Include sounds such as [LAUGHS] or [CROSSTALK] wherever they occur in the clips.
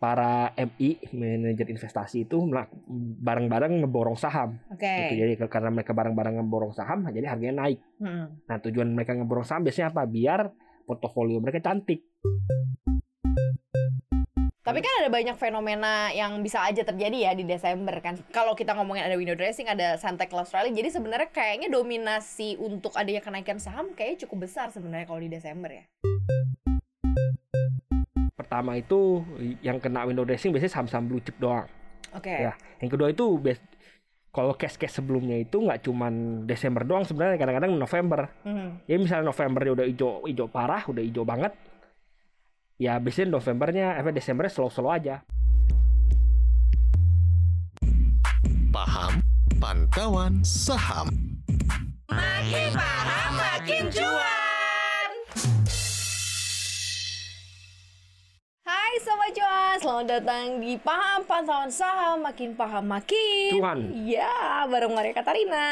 para MI manajer investasi itu bareng-bareng ngeborong saham. Oke. Gitu. Jadi karena mereka bareng-bareng ngeborong saham, jadi harganya naik. Mm. Nah tujuan mereka ngeborong saham biasanya apa? Biar portofolio mereka cantik. Tapi kan ada banyak fenomena yang bisa aja terjadi ya di Desember kan. Kalau kita ngomongin ada window dressing, ada Santa Claus rally, jadi sebenarnya kayaknya dominasi untuk adanya kenaikan saham kayaknya cukup besar sebenarnya kalau di Desember ya. Pertama itu yang kena window dressing biasanya saham-saham blue chip doang. Oke. Ya. Yang kedua itu kalau cash-cash sebelumnya itu nggak cuman Desember doang sebenarnya kadang-kadang November. Mhm. Ya misalnya November udah hijau hijau parah, udah hijau banget. Ya biasanya Novembernya, apa Desembernya slow-slow aja. Paham Pantauan Saham. Makin paham makin cuan. Hai Sobat Cuan, selamat datang di Paham Pantauan Saham Makin Paham Makin Cuan. Ya, bareng Maria Katarina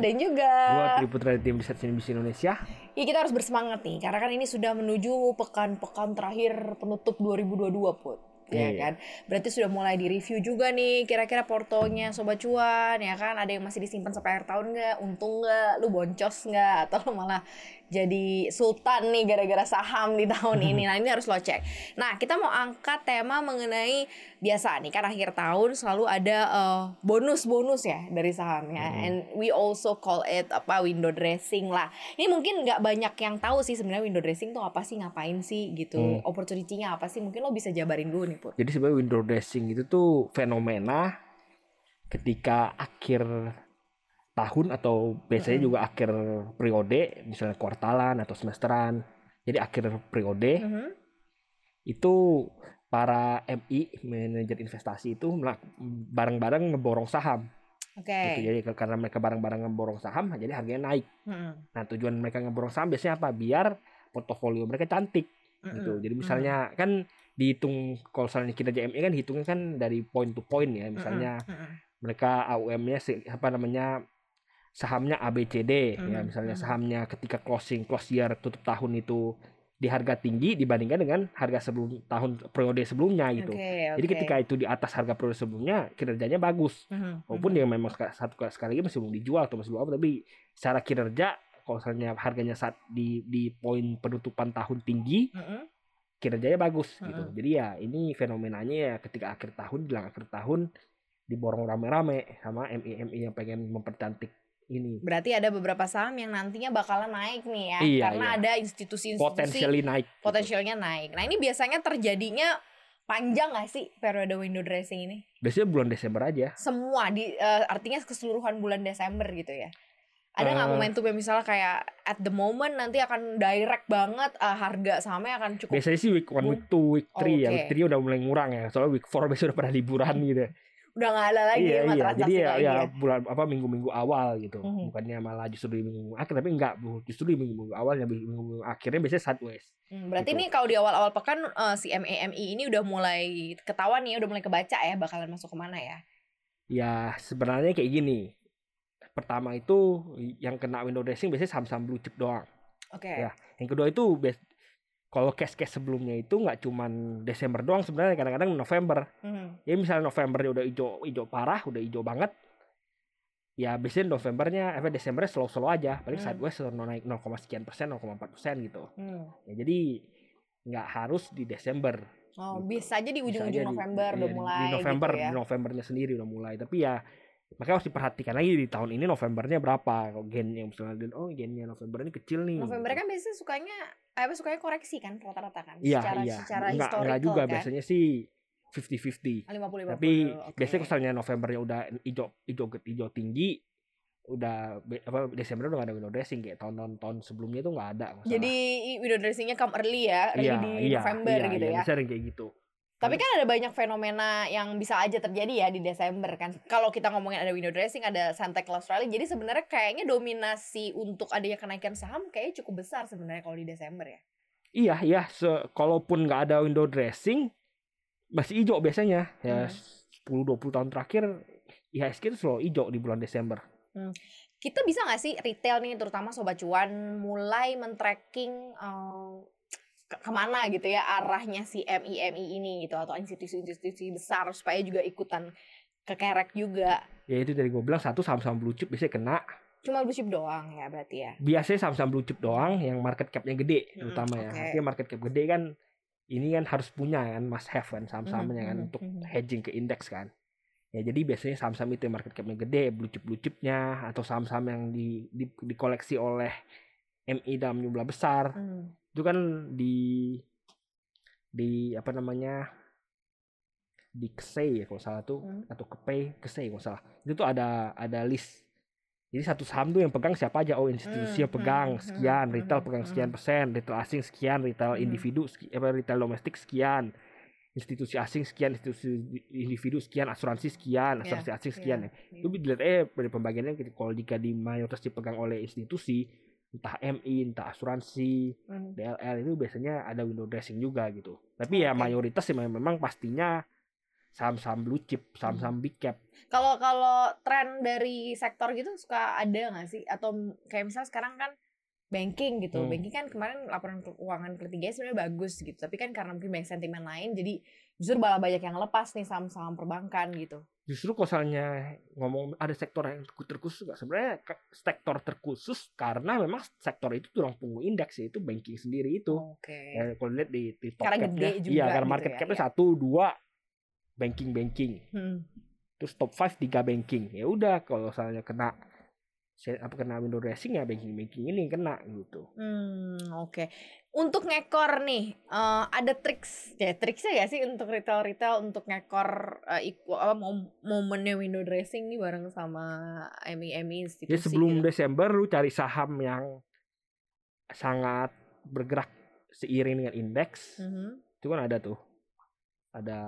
Dan juga Gua Tri Putra dari tim riset CNBC Indonesia. Ya kita harus bersemangat nih, karena kan ini sudah menuju pekan-pekan terakhir penutup 2022 Put. Ya Iya. kan, berarti sudah mulai di review juga nih kira-kira portonya sobat cuan ya kan? Ada yang masih disimpan sampai akhir tahun nggak? Untung nggak? Lu boncos nggak? Atau lu malah jadi sultan nih gara-gara saham di tahun ini? [LAUGHS] Nah ini harus lo cek. Nah kita mau angkat tema mengenai biasa nih kan akhir tahun selalu ada eh, bonus-bonus ya dari saham ya Hmm. and we also call it apa window dressing lah ini mungkin nggak banyak yang tahu sih sebenarnya window dressing tuh apa sih ngapain sih gitu Hmm. opportunity-nya apa sih mungkin lo bisa jabarin dulu nih put Jadi sebenarnya window dressing itu tuh fenomena ketika akhir tahun atau biasanya Mm-mm. juga akhir periode, misalnya kuartalan atau semesteran. Jadi akhir periode Mhm. itu para MI manajer investasi itu bareng-bareng ngeborong saham. oke Gitu. Jadi karena mereka bareng-bareng ngeborong saham, jadi harganya naik. Mhm. Nah tujuan mereka ngeborong saham biasanya apa? Biar portofolio mereka cantik. gitu. Mhm. Jadi misalnya kan dihitung kalau misalnya kinerja MI kan hitungnya kan dari point to point ya. Misalnya Mhm. mereka AUM-nya apa namanya sahamnya ABCD ya Mhm, misalnya sahamnya ketika closing close year tutup tahun itu di harga tinggi dibandingkan dengan harga sebelum tahun periode sebelumnya gitu. Oke, Jadi oke. ketika itu di atas harga periode sebelumnya kinerjanya bagus. Mhm, Walaupun mhm. dia memang satu sekali lagi masih belum dijual atau masih belum apa tapi secara kinerja kalau misalnya harganya saat di di poin penutupan tahun tinggi Mhm. kinerjanya bagus Mm-mm. gitu. Jadi ya ini fenomenanya ya ketika akhir tahun jelang akhir tahun diborong rame-rame sama MI-MI yang pengen mempercantik ini. Berarti ada beberapa saham yang nantinya bakalan naik nih ya, Iya, karena iya. ada institusi-institusi Potensialnya naik. gitu. potensialnya naik. Nah ini biasanya terjadinya panjang nggak sih periode window dressing ini? Biasanya bulan Desember aja. Semua di eh, artinya keseluruhan bulan Desember gitu ya. Ada nggak Eh. momentum yang misalnya kayak at the moment nanti akan direct banget eh, harga sahamnya akan cukup Biasanya sih week 1, Boom. week 2, week 3 ya. Oke. Week 3 udah mulai ngurang ya. Soalnya week 4 [LAUGHS] biasanya udah pada liburan gitu. Udah nggak ada lagi iya, ya iya. Jadi ya, ya ya. bulan apa minggu-minggu awal gitu. Mhm. Bukannya malah justru di minggu akhir tapi enggak, Bu. Justru di minggu-minggu awalnya minggu-minggu akhirnya biasanya sideways. Hmm, berarti Gitu. nih kalau di awal-awal pekan eh, si MAMI ini udah mulai ketahuan nih, udah mulai kebaca ya bakalan masuk ke mana ya? Ya sebenarnya kayak gini. Pertama itu yang kena window dressing biasanya saham-saham blue chip doang. Oke. Ya. Yang kedua itu kalau cash-cash sebelumnya itu nggak cuman Desember doang sebenarnya kadang-kadang November. Hmm. Ya misalnya November udah hijau hijau parah, udah hijau banget. Ya biasanya Novembernya, apa Desembernya slow-slow aja, paling Hmm. sideways naik 0, sekian persen, 0,4 persen gitu. Hmm. Ya, jadi nggak harus di Desember. Oh, Gitu. bisa aja di ujung-ujung di- November iya, udah di- mulai di November, gitu ya. di Novembernya sendiri udah mulai. Tapi ya makanya harus diperhatikan lagi di tahun ini Novembernya berapa. Kalau gennya misalnya oh gennya November ini kecil nih. November kan biasanya sukanya apa sukanya koreksi kan rata-rata kan Iya, secara iya. secara enggak juga kan. biasanya sih 50-50. 50 50. Tapi biasanya kalau misalnya Novembernya udah hijau hijau hijau tinggi udah apa Desember udah gak ada window dressing kayak tahun-tahun tahun sebelumnya tuh nggak ada. nggak Jadi window dressingnya come early ya, early salah. di iya, November iya, gitu iya, ya. Yang kayak gitu. Tapi kan ada banyak fenomena yang bisa aja terjadi ya di Desember kan. Kalau kita ngomongin ada window dressing, ada Santa Claus rally, jadi sebenarnya kayaknya dominasi untuk adanya kenaikan saham kayaknya cukup besar sebenarnya kalau di Desember ya. Iya, iya. Se kalaupun nggak ada window dressing masih hijau biasanya. Ya Hmm. 10-20 tahun terakhir IHSG itu selalu hijau di bulan Desember. Kita bisa nggak sih retail nih, terutama sobat cuan, mulai men-tracking ke- ke mana gitu ya arahnya si MI-MI ini gitu atau institusi-institusi besar supaya juga ikutan kekerek juga. Ya itu dari gue bilang satu saham-saham blue chip biasanya kena. Cuma blue chip doang ya berarti ya. Biasanya saham-saham blue chip doang yang market capnya gede Mm-mm, terutama ya. oke. Artinya market cap gede kan ini kan harus punya kan must have kan saham-sahamnya kan Mhm, untuk mhm. hedging ke indeks kan. Ya jadi biasanya saham-saham itu yang market capnya gede, blue chip blue chipnya atau saham-saham yang di, di dikoleksi oleh MI dalam jumlah besar Hmm. Itu kan di di apa namanya di KSEI ya kalau salah tuh Hmm. atau KPI KSEI kalau salah. Itu tuh ada ada list. Jadi satu saham tuh yang pegang siapa aja. Oh institusi Hmm, yang pegang hmm, sekian. hmm, retail hmm, pegang hmm. sekian persen. Retail asing sekian. Retail Hmm. individu seki- apa retail domestik sekian. Institusi asing sekian. Institusi individu sekian. Asuransi sekian. Ya, asuransi asing sekian ya. ya. Itu dilihat eh dari pembagiannya. Kalau jika di mayoritas dipegang oleh institusi entah MI entah asuransi Hmm. DLL itu biasanya ada window dressing juga gitu. Tapi ya mayoritas sih memang pastinya saham-saham blue chip, saham-saham Hmm. big cap. Kalau kalau tren dari sektor gitu suka ada nggak sih? Atau kayak misalnya sekarang kan banking gitu. Hmm. Banking kan kemarin laporan keuangan ketiga sebenarnya bagus gitu. Tapi kan karena mungkin banyak sentimen lain jadi justru malah banyak yang lepas nih saham-saham perbankan gitu. Justru kalau misalnya ngomong ada sektor yang terkhusus nggak sebenarnya sektor terkhusus karena memang sektor itu tulang punggung indeks yaitu banking sendiri itu. Oke. Ya, kalau lihat di, di top Karena gede juga iya karena gitu market ya, capnya iya. satu dua banking banking, Hmm. terus top 5 tiga banking. Ya udah kalau misalnya kena apa kena window dressing ya banking banking ini kena gitu. Hmm, oke. Untuk ngekor nih, eh, ada triks, ya triksnya ya sih untuk retail-retail untuk ngekor eh, iku, apa mom- momennya window dressing nih bareng sama MI-MI institusi. Ya sebelum gitu. Desember lu cari saham yang sangat bergerak seiring dengan indeks. Mhm. Itu kan ada tuh. Ada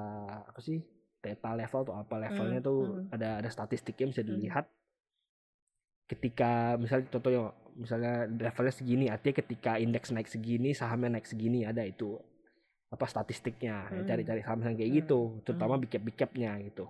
apa sih? Theta level atau apa levelnya Hmm, tuh hmm. ada ada statistiknya bisa Hmm. Ketika misalnya contohnya misalnya levelnya segini, artinya ketika indeks naik segini, sahamnya naik segini ada itu apa statistiknya. Ya, Hmm. Cari-cari saham yang kayak Hmm. gitu, terutama Hmm. big cap big capnya gitu.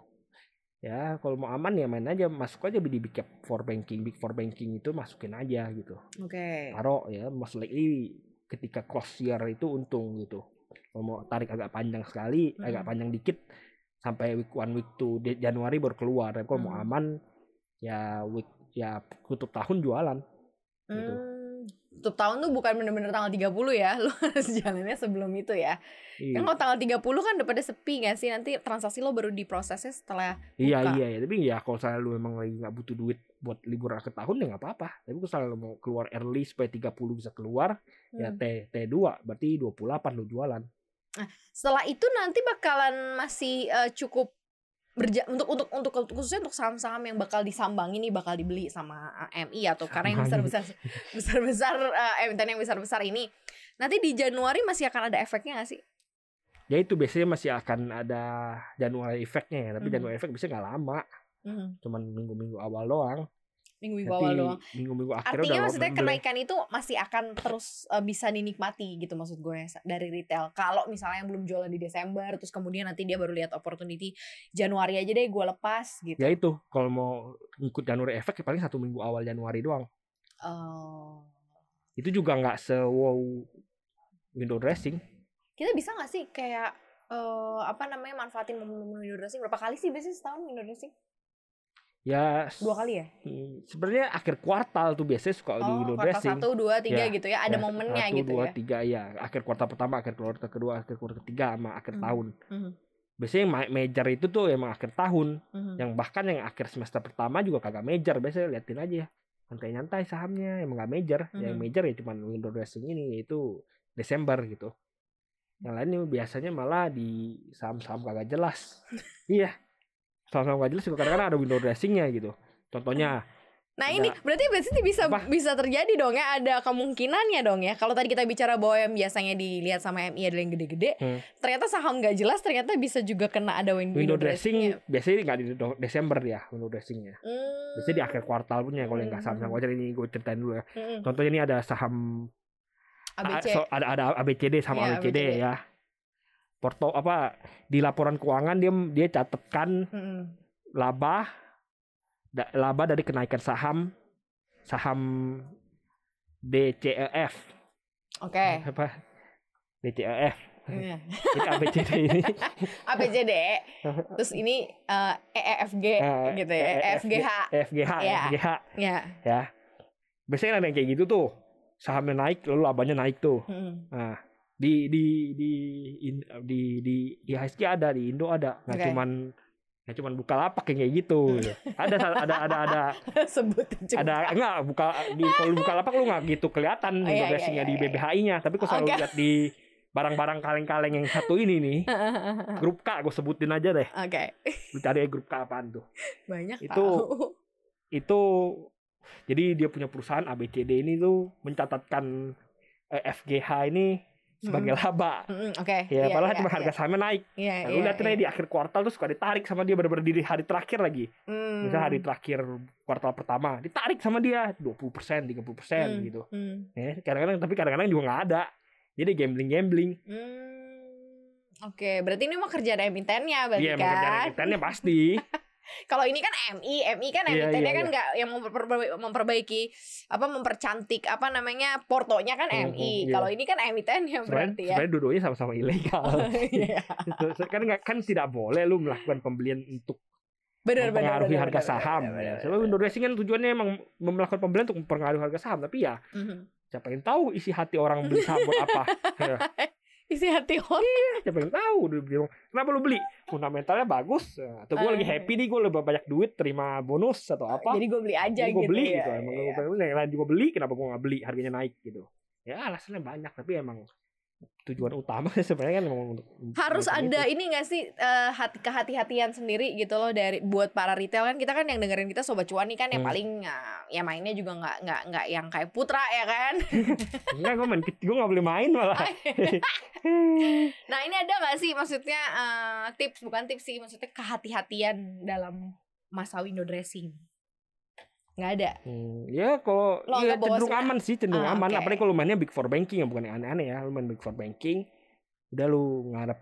Ya, kalau mau aman ya main aja, masuk aja di big cap for banking, big for banking itu masukin aja gitu. Oke. Taruh ya, most likely ketika close year itu untung gitu. Kalau mau tarik agak panjang sekali, agak Mm. panjang dikit sampai week one week two di Januari baru keluar. Tapi kalau mau Mm. aman ya week ya tutup tahun jualan. gitu. Hmm, tutup tahun tuh bukan bener-bener tanggal 30 ya. [LAUGHS] Lu harus jalannya sebelum itu ya. Iya, Kan kalau tanggal 30 kan udah pada sepi gak sih? Nanti transaksi lo baru diprosesnya setelah iya, buka. iya, iya. Tapi ya kalau saya lu memang lagi nggak butuh duit buat libur akhir tahun ya nggak apa-apa. Tapi kalau lu mau keluar early supaya 30 bisa keluar, ya Hmm. T T2 berarti 28 lu jualan. Setelah itu nanti bakalan masih eh, cukup berja untuk untuk untuk khususnya untuk saham-saham yang bakal disambangin nih bakal dibeli sama eh, MI atau karena yang Sambangin. besar-besar [LAUGHS] besar-besar eh, emiten yang besar-besar ini. Nanti di Januari masih akan ada efeknya gak sih? Ya itu biasanya masih akan ada Januari efeknya ya, tapi Mhm. Januari efek biasanya nggak lama, Hmm, cuman minggu-minggu awal doang. Minggu-minggu Nanti awal doang. minggu-minggu akhirnya Artinya udah maksudnya kenaikan itu masih akan terus eh, bisa dinikmati gitu maksud gue dari retail. Kalau misalnya yang belum jualan di Desember terus kemudian nanti dia baru lihat opportunity Januari aja deh gue lepas gitu. Ya itu kalau mau ikut Januari efek ya paling satu minggu awal Januari doang. Oh. Itu juga nggak se wow window dressing. Kita bisa nggak sih kayak eh apa namanya manfaatin momen-momen window dressing berapa kali sih biasanya setahun window dressing? Ya Dua kali ya? hmm, sebenarnya akhir kuartal tuh biasanya suka di Oh, window kuartal dressing. satu, dua, tiga Ya, gitu ya. Ada Ya, momennya satu, gitu dua, ya. tiga ya. Akhir kuartal pertama, akhir kuartal kedua, akhir kuartal ketiga sama akhir Mhm. tahun. Mhm, Biasanya yang ma- major itu tuh emang akhir tahun. mhm. Yang bahkan yang akhir semester pertama juga kagak major. Biasanya liatin aja nyantai-nyantai sahamnya emang gak major. Yang Mhm. major ya cuman window dressing ini yaitu Desember gitu. Yang lain biasanya malah di saham-saham kagak jelas. [LAUGHS] iya. Saham-saham kagak jelas juga kadang-kadang ada window dressingnya gitu. Contohnya Nah Ada- ini berarti berarti bisa Apa? bisa terjadi dong ya ada kemungkinannya dong ya kalau tadi kita bicara bahwa yang biasanya dilihat sama MI adalah yang gede-gede Hmm. ternyata saham gak jelas ternyata bisa juga kena ada win- window, window, dressing dressing biasanya nggak di Desember ya window dressingnya. Hmm. Biasanya di akhir kuartal punya kalau yang nggak saham-saham wajar ini gue ceritain dulu ya. Hmm. Contohnya ini ada saham ABC A- so- ada ada ABCD sama Iya, ABCD, ABCD. ya. Porto apa di laporan keuangan dia dia catatkan Hmm. laba da- laba dari kenaikan saham saham DCEF oke. Apa? DCEF Iya. ini. [LAUGHS] ABCD ini ABCD terus ini eh, EEFG Eh, gitu ya. EFGH EFGH Iya. EFGH ya ya. Biasanya ada yang kayak gitu tuh. Sahamnya naik lalu labanya naik tuh. Mm. nah di di di in- di di IHSG ada di Indo ada. Nggak Oke. cuman nggak cuman buka lapak kayak gitu. [LAUGHS] Ada ada ada ada sebutin juga. Ada enggak buka di kalau buka lapak lu nggak gitu kelihatan Oh, iya, window iya, dressingnya iya, di iya. BBHI-nya tapi kalau selalu Oke. lihat di barang-barang kaleng-kaleng yang satu ini nih. [LAUGHS] Grup K gue sebutin aja deh. Oke. Lu cari grup K apaan tuh. Banyak Itu- tahu itu jadi dia punya perusahaan ABCD ini tuh mencatatkan eh, FGH ini sebagai laba Mm, oke ya Iya, padahal iya, cuma iya. harga sahamnya naik Iya, nah, lu iya, liatin aja iya. di akhir kuartal tuh suka ditarik sama dia bener-bener di hari terakhir lagi Hmm. misal hari terakhir kuartal pertama ditarik sama dia 20% 30% Hmm, gitu hmm. ya kadang-kadang tapi kadang-kadang juga nggak ada jadi gambling gambling Hmm, Oke, berarti ini mah kerjaan emitennya berarti iya kan? mengerjakan emitennya pasti [LAUGHS] Kalau ini kan MI, MI kan Iya, emitennya iya, kan iya. nggak yang memperbaiki, memperbaiki apa mempercantik apa namanya portonya kan MI. iya. Kalau ini kan emitennya sebenarnya berarti ya. sebenarnya dua-duanya sama-sama ilegal [LAUGHS] Iya. [LAUGHS] kan nggak kan tidak boleh lu melakukan pembelian untuk Benar mempengaruhi benar, harga benar, saham. benar, benar, Ya. benar, window dressing kan tujuannya emang melakukan pembelian untuk mempengaruhi harga saham, tapi ya Mhm. siapa yang tahu isi hati orang beli saham buat apa? Ya, [LAUGHS] Isi hati orang. siapa yang tahu dia bilang, kenapa lu beli? Fundamentalnya bagus, atau gue lagi Ah. happy nih, gue lebih banyak duit terima bonus atau apa? Jadi gue beli aja Jadi gue gitu beli ya. gitu. Emang Iya. gue yang lain juga beli, kenapa gue nggak beli? Harganya naik gitu. Ya alasannya banyak, tapi emang tujuan utama [LAUGHS] sebenarnya kan emang untuk harus ada itu. ini gak sih eh, hati kehati-hatian sendiri gitu loh dari buat para retail kan kita kan yang dengerin kita sobat cuan nih kan yang Hmm. paling eh, ya mainnya juga nggak nggak nggak yang kayak putra ya kan [LAUGHS] Enggak, gue main gue nggak boleh main malah. [LAUGHS] nah ini ada gak sih maksudnya eh, tips bukan tips sih maksudnya kehati-hatian dalam masa window dressing nggak ada Hmm, ya kalau Lo ya cenderung aman sih cenderung Ah, aman oke. apalagi kalau mainnya big four banking yang bukan yang aneh-aneh ya lu main big four banking udah lu ngarep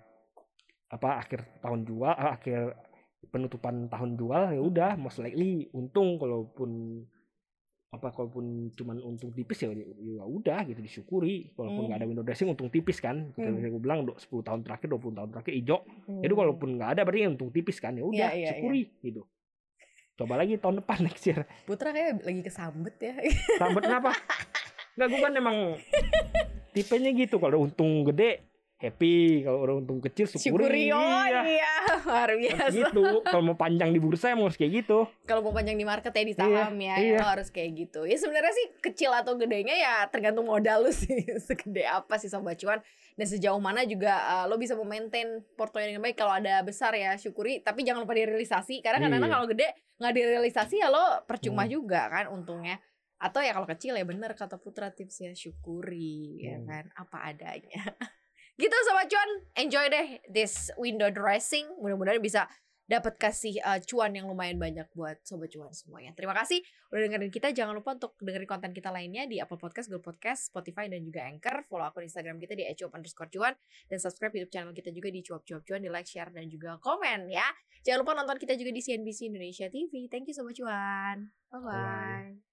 apa akhir tahun jual ah, akhir penutupan tahun jual ya udah most likely untung kalaupun apa kalaupun cuman untung tipis ya ya udah gitu disyukuri kalaupun Hmm. nggak ada window dressing untung tipis kan Hmm. hmm. gue bilang do- 10 tahun terakhir 20 tahun terakhir hijau jadi Hmm. walaupun nggak ada berarti ya untung tipis kan ya udah Iya, iya, syukuri gitu coba lagi tahun depan [LAUGHS] next year putra kayak lagi kesambet ya Sambet kenapa? [LAUGHS] Enggak, gue kan emang tipenya gitu. Kalau untung gede, happy. Kalau udah untung kecil, syukuri. syukuri oh Iya. iya luar Harus biasa gitu. Kalau mau panjang di bursa emang harus kayak gitu. kalau mau panjang di market ya di saham ya, iya. lo harus kayak gitu. Ya sebenarnya sih kecil atau gedenya ya tergantung modal lu sih. [LAUGHS] Segede apa sih sobat cuan dan sejauh mana juga uh, lo bisa memaintain portonya dengan baik. Kalau ada besar ya syukuri, tapi jangan lupa direalisasi karena kadang-kadang Iya. kalau gede nggak direalisasi ya lo percuma Hmm. juga kan untungnya. Atau ya kalau kecil ya bener kata Putra tipsnya syukuri ya Hmm. kan apa adanya. [LAUGHS] gitu sobat cuan, enjoy deh this window dressing. Mudah-mudahan bisa dapat kasih uh, cuan yang lumayan banyak buat sobat cuan semuanya. Terima kasih udah dengerin kita. Jangan lupa untuk dengerin konten kita lainnya di Apple Podcast, Google Podcast, Spotify dan juga Anchor. Follow akun Instagram kita di @cuap underscore cuan dan subscribe YouTube channel kita juga di cuap cuap cuan di like, share dan juga komen ya. Jangan lupa nonton kita juga di CNBC Indonesia TV. Thank you sobat cuan. Bye bye. Bye.